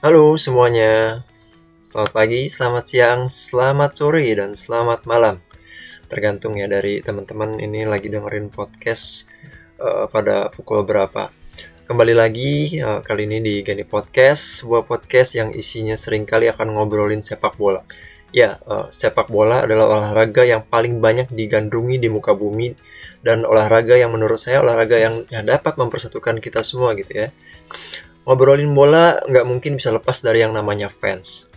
Halo semuanya, selamat pagi, selamat siang, selamat sore, dan selamat malam. Tergantung ya dari teman-teman ini lagi dengerin podcast uh, pada pukul berapa. Kembali lagi uh, kali ini di Gani Podcast, sebuah podcast yang isinya sering kali akan ngobrolin sepak bola. Ya, uh, sepak bola adalah olahraga yang paling banyak digandrungi di muka bumi dan olahraga yang menurut saya olahraga yang ya, dapat mempersatukan kita semua gitu ya Ngobrolin bola nggak mungkin bisa lepas dari yang namanya fans.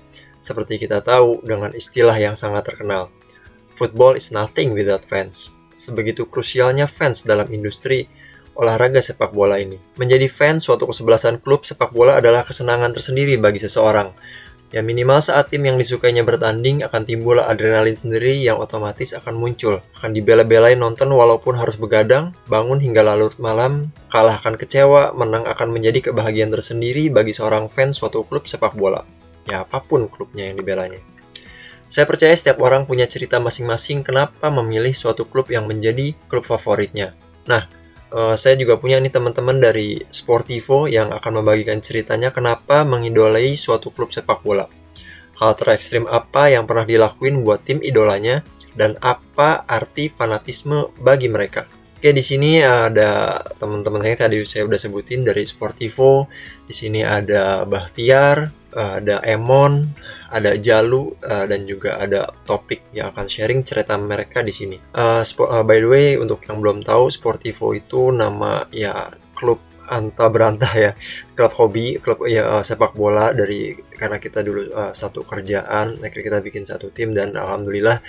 Seperti kita tahu dengan istilah yang sangat terkenal, football is nothing without fans. Sebegitu krusialnya fans dalam industri olahraga sepak bola ini. Menjadi fans suatu kesebelasan klub sepak bola adalah kesenangan tersendiri bagi seseorang, Ya minimal saat tim yang disukainya bertanding akan timbul adrenalin sendiri yang otomatis akan muncul. Akan dibela-belain nonton walaupun harus begadang, bangun hingga larut malam, kalah akan kecewa, menang akan menjadi kebahagiaan tersendiri bagi seorang fans suatu klub sepak bola. Ya apa pun klubnya yang dibelanya. Saya percaya setiap orang punya cerita masing-masing kenapa memilih suatu klub yang menjadi klub favoritnya. Nah, uh, saya juga punya nih teman-teman dari Sportivo yang akan membagikan ceritanya kenapa mengidolai suatu klub sepak bola. Hal terekstrim apa yang pernah dilakuin buat tim idolanya dan apa arti fanatisme bagi mereka. Oke, di sini ada teman-teman saya tadi saya udah sebutin dari Sportivo. Di sini ada Bahtiar, ada Emon, ada Jalu uh, dan juga ada topik yang akan sharing cerita mereka di sini. Uh, uh, by the way, untuk yang belum tahu, Sportivo itu nama ya klub anta berantah ya klub hobi klub ya uh, sepak bola dari karena kita dulu uh, satu kerjaan akhirnya kita bikin satu tim dan alhamdulillah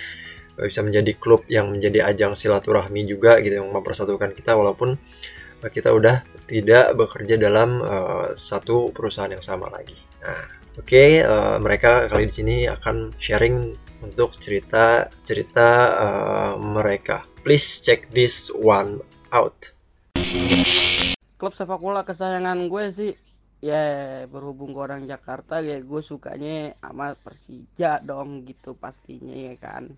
bisa menjadi klub yang menjadi ajang silaturahmi juga gitu yang mempersatukan kita walaupun kita udah tidak bekerja dalam uh, satu perusahaan yang sama lagi. Nah, Oke, okay, uh, eh, mereka kali di sini akan sharing untuk cerita cerita uh, mereka. Please check this one out. Klub sepak bola kesayangan gue sih ya berhubung ke orang Jakarta ya gue sukanya sama Persija dong gitu pastinya ya kan.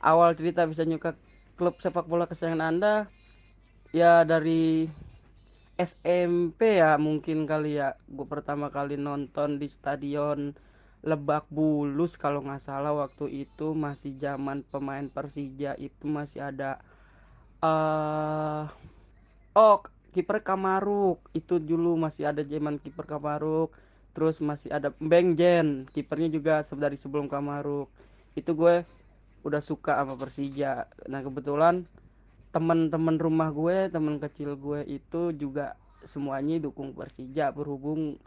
Awal cerita bisa nyuka klub sepak bola kesayangan Anda ya dari SMP ya mungkin kali ya. Gue pertama kali nonton di stadion Lebak Bulus kalau nggak salah waktu itu masih zaman pemain Persija itu masih ada uh, oh kiper Kamaruk. Itu dulu masih ada zaman kiper Kamaruk. Terus masih ada Beng Jen kipernya juga dari sebelum Kamaruk. Itu gue udah suka sama Persija. Nah kebetulan teman-teman rumah gue teman kecil gue itu juga semuanya dukung Persija berhubung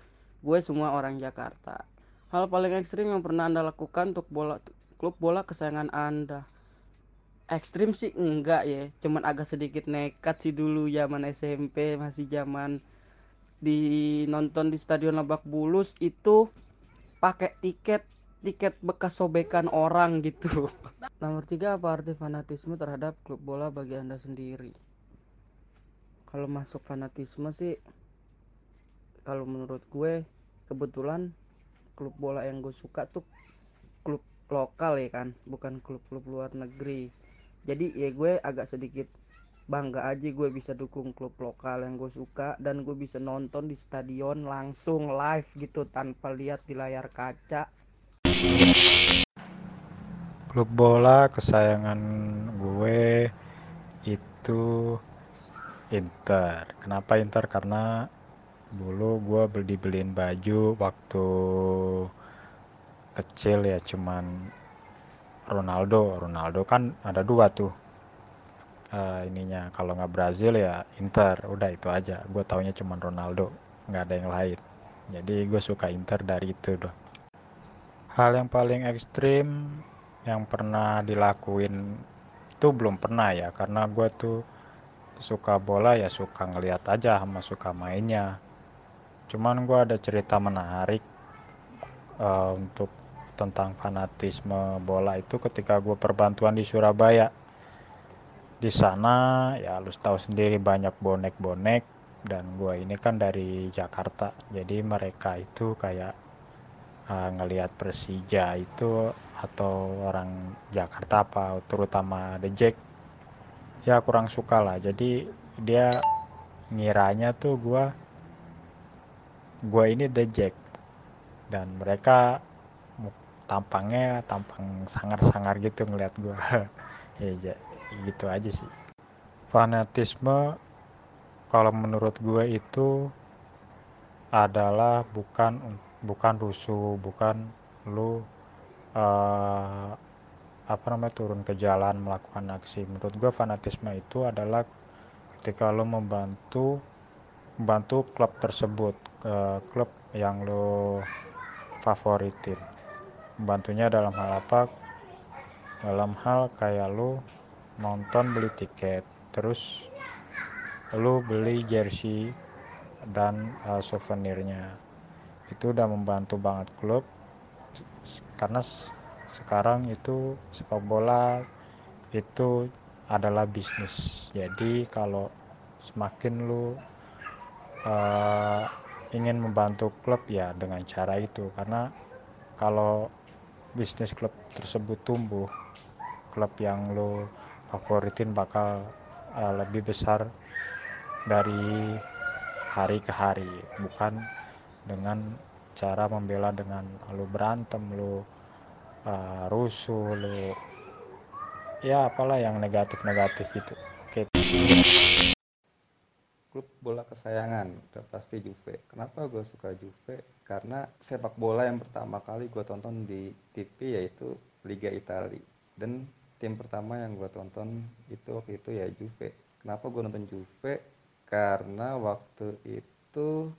gue semua orang Jakarta. Hal paling ekstrim yang pernah anda lakukan untuk bola klub bola kesayangan anda? Ekstrim sih enggak ya cuman agak sedikit nekat sih dulu zaman SMP masih zaman di nonton di stadion Lebak Bulus itu pakai tiket tiket bekas sobekan orang gitu. Nomor tiga apa arti fanatisme terhadap klub bola bagi anda sendiri? Kalau masuk fanatisme sih, kalau menurut gue kebetulan klub bola yang gue suka tuh klub lokal ya kan, bukan klub-klub luar negeri. Jadi ya gue agak sedikit bangga aja gue bisa dukung klub lokal yang gue suka dan gue bisa nonton di stadion langsung live gitu tanpa lihat di layar kaca Klub bola kesayangan gue itu Inter. Kenapa Inter? Karena dulu gue beli beliin baju waktu kecil ya cuman Ronaldo. Ronaldo kan ada dua tuh uh, ininya. Kalau nggak Brazil ya Inter. Udah itu aja. Gue taunya cuman Ronaldo, nggak ada yang lain. Jadi gue suka Inter dari itu doh hal yang paling ekstrim yang pernah dilakuin itu belum pernah ya karena gue tuh suka bola ya suka ngeliat aja sama suka mainnya. Cuman gue ada cerita menarik uh, untuk tentang fanatisme bola itu ketika gue perbantuan di Surabaya. Di sana ya lu tahu sendiri banyak bonek-bonek dan gue ini kan dari Jakarta. Jadi mereka itu kayak uh, ngelihat Persija itu atau orang Jakarta apa terutama The Jack ya kurang suka lah. Jadi dia ngiranya tuh gua gua ini The Jack. Dan mereka tampangnya tampang sangar-sangar gitu ngeliat gue ya, gitu aja sih. Fanatisme kalau menurut gue itu adalah bukan bukan rusuh bukan lu uh, apa namanya turun ke jalan melakukan aksi. Menurut gue fanatisme itu adalah ketika lo membantu membantu klub tersebut ke klub yang lo favoritin. Membantunya dalam hal apa? Dalam hal kayak lo nonton beli tiket terus lo beli jersey dan uh, souvenirnya itu udah membantu banget klub. Karena sekarang itu sepak bola itu adalah bisnis. Jadi kalau semakin lu uh, ingin membantu klub ya dengan cara itu. Karena kalau bisnis klub tersebut tumbuh klub yang lo favoritin bakal uh, lebih besar dari hari ke hari. Bukan dengan cara membela dengan lo berantem lo uh, rusuh lo ya apalah yang negatif-negatif gitu. Oke. Klub bola kesayangan udah pasti Juve. Kenapa gue suka Juve? Karena sepak bola yang pertama kali gue tonton di TV yaitu Liga Italia. Dan tim pertama yang gue tonton itu waktu itu ya Juve. Kenapa gue nonton Juve? Karena waktu itu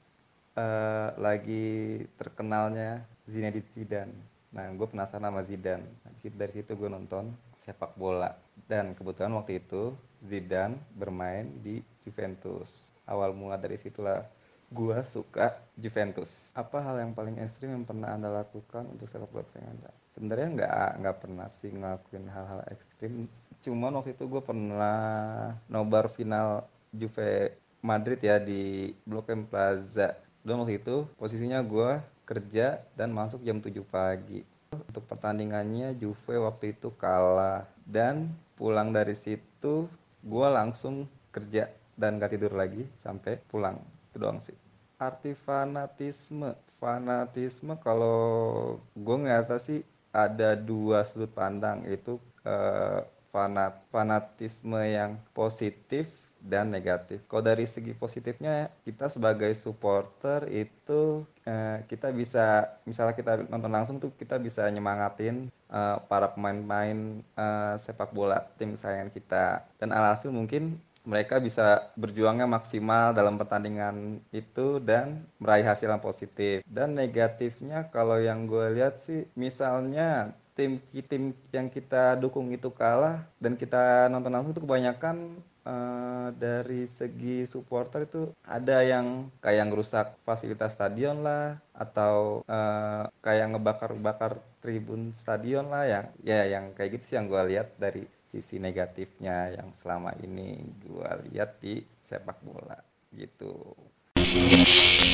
uh, lagi terkenalnya Zinedine Zidane. Nah gue penasaran sama Zidane. Dari situ gue nonton sepak bola. Dan kebetulan waktu itu Zidane bermain di Juventus. Awal mula dari situlah gue suka Juventus. Apa hal yang paling ekstrim yang pernah anda lakukan untuk sepak bola kesayangan anda? Sebenarnya nggak nggak pernah sih ngelakuin hal-hal ekstrim. Cuman waktu itu gue pernah nobar final Juve Madrid ya di Blok M Plaza dan waktu itu posisinya gue kerja dan masuk jam 7 pagi. Untuk pertandingannya Juve waktu itu kalah. Dan pulang dari situ gue langsung kerja dan gak tidur lagi sampai pulang. Itu doang sih. Arti fanatisme. Fanatisme kalau gue ngerasa sih ada dua sudut pandang. Itu eh, fanat fanatisme yang positif dan negatif. Kalau dari segi positifnya kita sebagai supporter itu eh, kita bisa misalnya kita nonton langsung tuh kita bisa nyemangatin eh, para pemain-pemain eh, sepak bola tim kesayangan kita dan alhasil mungkin mereka bisa berjuangnya maksimal dalam pertandingan itu dan meraih hasil yang positif dan negatifnya kalau yang gue lihat sih misalnya tim tim yang kita dukung itu kalah dan kita nonton langsung itu kebanyakan uh, dari segi supporter itu ada yang kayak ngerusak fasilitas stadion lah atau uh, kayak ngebakar-bakar tribun stadion lah yang ya yang kayak gitu sih yang gue lihat dari sisi negatifnya yang selama ini gue lihat di sepak bola gitu.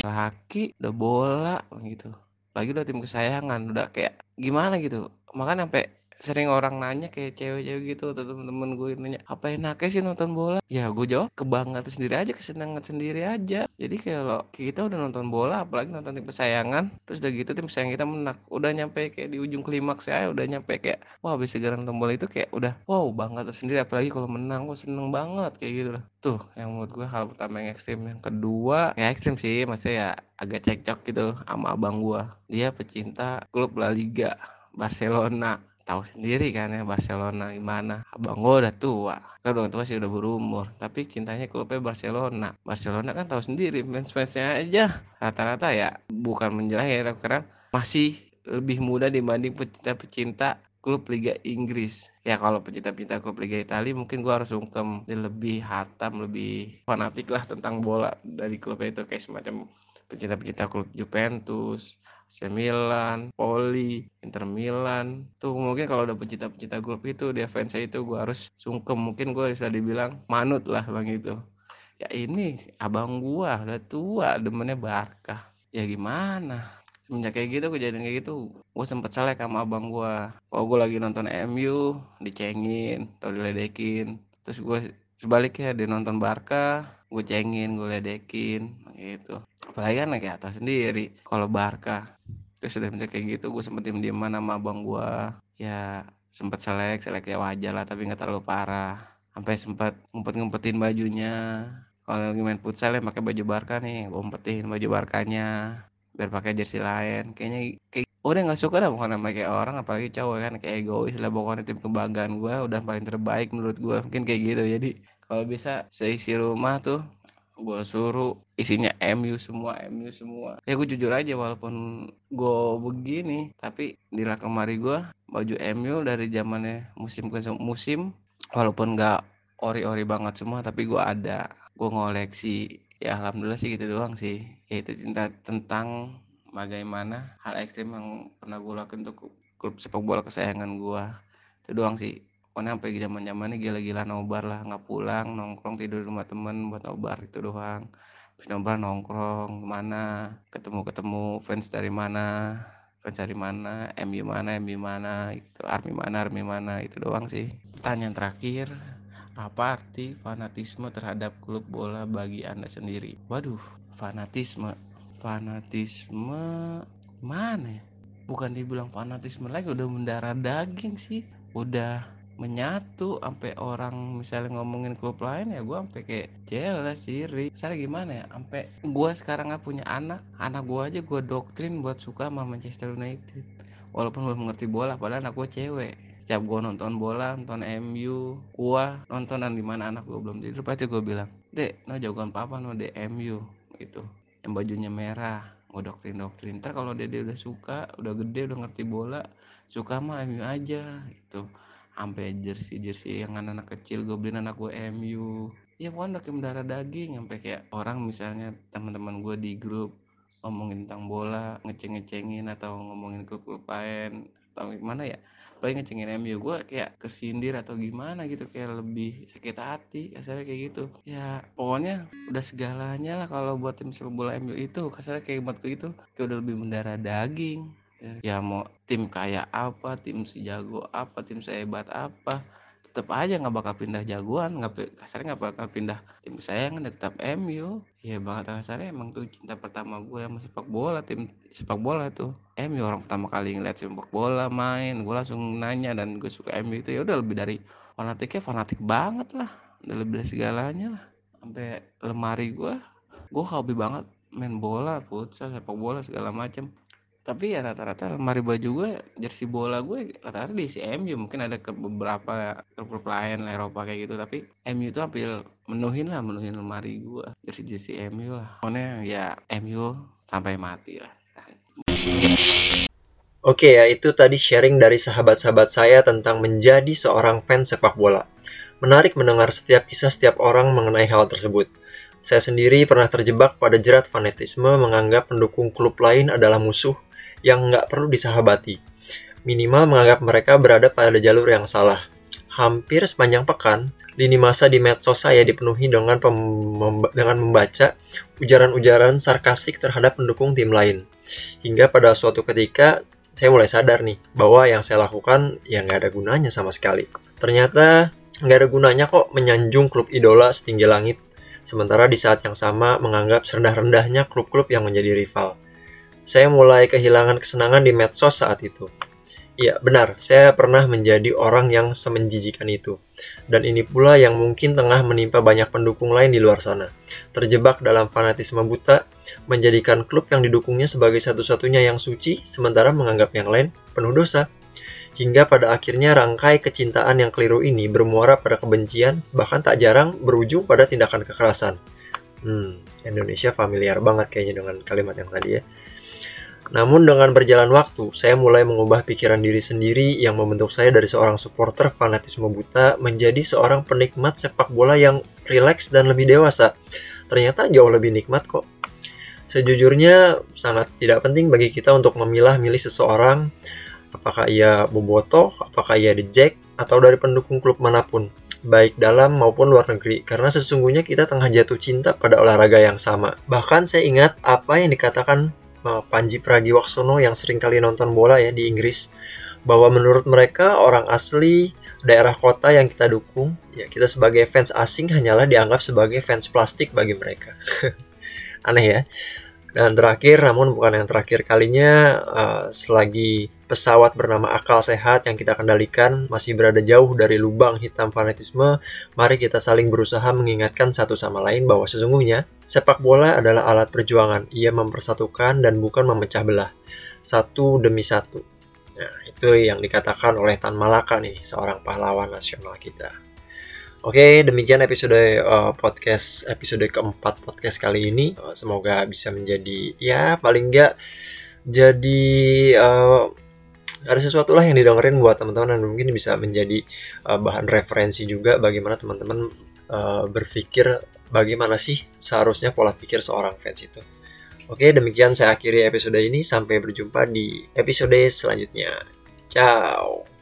Laki udah bola gitu. Lagi udah tim kesayangan udah kayak gimana gitu. Makanya sampai sering orang nanya kayak cewek-cewek gitu atau temen-temen gue nanya apa enaknya sih nonton bola? Ya gue jawab kebanggaan sendiri aja kesenangan sendiri aja. Jadi kalau kita udah nonton bola apalagi nonton tim kesayangan terus udah gitu tim kesayangan kita menang udah nyampe kayak di ujung klimaks ya udah nyampe kayak wah bisa segera nonton bola itu kayak udah wow bangga tersendiri. Apalagi kalau menang gue seneng banget kayak gitu lah. Tuh yang menurut gue hal pertama yang ekstrim. Yang kedua ya ekstrim sih maksudnya ya agak cekcok gitu sama abang gue. Dia pecinta klub La Liga Barcelona tahu sendiri kan ya Barcelona gimana. Abang gue udah tua kan udah tua sih udah berumur tapi cintanya klubnya Barcelona. Barcelona kan tahu sendiri fans-fansnya aja. Rata-rata ya bukan menjelahi ya karena masih lebih muda dibanding pecinta-pecinta klub Liga Inggris. Ya kalau pecinta-pecinta klub Liga Italia mungkin gue harus sungkem lebih hatam lebih fanatik lah tentang bola dari klubnya itu kayak semacam pecinta-pecinta klub Juventus AC Milan, Poli, Inter Milan. Tuh mungkin kalau udah pecinta-pecinta grup itu, fans itu gue harus sungkem. Mungkin gue bisa dibilang manut lah bang itu. Ya ini abang gue udah tua, demennya Barkah. Ya gimana? Semenjak kayak gitu, kejadian kayak gitu, gue sempet salah sama abang gue. Kalau gue lagi nonton MU, dicengin, atau diledekin. Terus gue sebaliknya dia nonton Barca, gue cengin, gue ledekin, gitu apalagi kan kayak atas sendiri kalau Barca terus udah minta kayak gitu gue sempet diem dieman sama abang gue ya sempet selek selek ya wajar lah tapi nggak terlalu parah. Sampai sempat ngumpet ngumpetin bajunya. Kalau lagi main futsal ya pakai baju Barca nih umpetin baju Barkanya biar pakai jersey lain. Kayaknya kayak udah nggak suka dah bukan sama kayak orang apalagi cowok kan kayak egois lah pokoknya tim kebanggaan gue udah paling terbaik menurut gue mungkin kayak gitu. Jadi kalau bisa seisi rumah tuh gue suruh isinya MU semua MU semua. Ya gue jujur aja walaupun gue begini tapi di lemari gue baju MU dari zamannya musim musim walaupun nggak ori-ori banget semua tapi gue ada. Gue ngoleksi ya alhamdulillah sih gitu doang sih. Yaitu cinta tentang bagaimana hal ekstrim yang pernah gue lakukan untuk klub sepak bola kesayangan gue itu doang sih pokoknya sampai zaman zamannya gila-gila nobar lah nggak pulang nongkrong tidur di rumah temen buat nobar itu doang terus nobar nongkrong mana ketemu ketemu fans dari mana fans dari mana MU mana MU mana itu army mana army mana itu doang sih pertanyaan terakhir apa arti fanatisme terhadap klub bola bagi Anda sendiri? Waduh, fanatisme. Fanatisme mana ya? Bukan dibilang fanatisme lagi, udah mendarah daging sih. Udah menyatu sampai orang misalnya ngomongin klub lain ya gue sampai kayak jelas sih saya gimana ya sampai gue sekarang nggak punya anak anak gue aja gue doktrin buat suka sama Manchester United. Walaupun belum mengerti bola padahal anak gue cewek. Setiap gue nonton bola nonton MU gue nontonan di mana anak gue belum tidur pasti gue bilang dek no jagoan papa no dek MU gitu. Yang bajunya merah gue doktrin doktrin ntar kalau dia udah suka udah gede udah ngerti bola suka mah MU aja gitu sampai jersey jersey yang anak-anak kecil gue beliin anak gue MU ya pokoknya kayak mendarah daging sampai kayak orang misalnya teman-teman gue di grup ngomongin tentang bola ngeceng-ngecengin atau ngomongin klub-klub lain atau gimana ya paling ngecengin MU gue kayak kesindir atau gimana gitu kayak lebih sakit hati kasarnya kayak gitu. Ya pokoknya udah segalanya lah kalau buat tim sepak bola MU itu kasarnya kayak buat itu kayak udah lebih mendarah daging ya mau tim kayak apa tim sejago apa tim sehebat apa tetap aja nggak bakal pindah jagoan nggak kasarnya nggak bakal pindah tim kesayangan ya tetap MU ya banget kasarnya emang tuh cinta pertama gue sama sepak bola tim sepak bola tuh. MU orang pertama kali ngeliat sepak bola main gue langsung nanya dan gue suka MU itu ya udah lebih dari fanatiknya fanatik banget lah udah lebih dari segalanya lah. Sampai lemari gue gue hobi banget main bola futsal sepak bola segala macem tapi ya rata-rata lemari baju gue jersey bola gue rata-rata di MU mungkin ada ke beberapa klub lain Eropa kayak gitu. Tapi MU itu hampir menuhin lah menuhin lemari gue. Jersey jersey MU lah. Pokoknya ya MU sampai mati lah Oke ya, itu tadi sharing dari sahabat-sahabat saya tentang menjadi seorang fans sepak bola. Menarik mendengar setiap kisah setiap orang mengenai hal tersebut. Saya sendiri pernah terjebak pada jerat fanatisme menganggap pendukung klub lain adalah musuh yang nggak perlu disahabati. Minimal menganggap mereka berada pada jalur yang salah. Hampir sepanjang pekan, lini masa di medsos saya dipenuhi dengan dengan membaca ujaran-ujaran sarkastik terhadap pendukung tim lain. Hingga pada suatu ketika, saya mulai sadar nih bahwa yang saya lakukan ya nggak ada gunanya sama sekali. Ternyata nggak ada gunanya kok menyanjung klub idola setinggi langit, sementara di saat yang sama menganggap serendah-rendahnya klub-klub yang menjadi rival saya mulai kehilangan kesenangan di medsos saat itu. Iya, benar, saya pernah menjadi orang yang semenjijikan itu. Dan ini pula yang mungkin tengah menimpa banyak pendukung lain di luar sana. Terjebak dalam fanatisme buta, menjadikan klub yang didukungnya sebagai satu-satunya yang suci, sementara menganggap yang lain penuh dosa. Hingga pada akhirnya rangkai kecintaan yang keliru ini bermuara pada kebencian, bahkan tak jarang berujung pada tindakan kekerasan. Hmm, Indonesia familiar banget kayaknya dengan kalimat yang tadi ya. Namun dengan berjalan waktu, saya mulai mengubah pikiran diri sendiri yang membentuk saya dari seorang supporter fanatisme buta menjadi seorang penikmat sepak bola yang rileks dan lebih dewasa. Ternyata jauh lebih nikmat kok. Sejujurnya sangat tidak penting bagi kita untuk memilah-milih seseorang apakah ia bobotoh, apakah ia The Jack, atau dari pendukung klub mana pun, baik dalam maupun luar negeri, karena sesungguhnya kita tengah jatuh cinta pada olahraga yang sama. Bahkan saya ingat apa yang dikatakan Panji Pragiwaksono yang sering kali nonton bola ya di Inggris bahwa menurut mereka orang asli daerah kota yang kita dukung ya kita sebagai fans asing hanyalah dianggap sebagai fans plastik bagi mereka. Aneh ya Dan terakhir, namun bukan yang terakhir kalinya, uh, selagi pesawat bernama akal sehat yang kita kendalikan masih berada jauh dari lubang hitam fanatisme, mari kita saling berusaha mengingatkan satu sama lain bahwa sesungguhnya sepak bola adalah alat perjuangan. Ia mempersatukan dan bukan memecah belah. Satu demi satu. Nah, itu yang dikatakan oleh Tan Malaka nih, seorang pahlawan nasional kita. Oke, demikian episode uh, podcast episode keempat podcast kali ini. Uh, semoga bisa menjadi ya paling enggak jadi uh, ada sesuatu lah yang didengerin buat teman-teman dan mungkin bisa menjadi uh, bahan referensi juga bagaimana teman-teman uh, berpikir bagaimana sih seharusnya pola pikir seorang fans itu. Oke, demikian saya akhiri episode ini. Sampai berjumpa di episode selanjutnya. Ciao.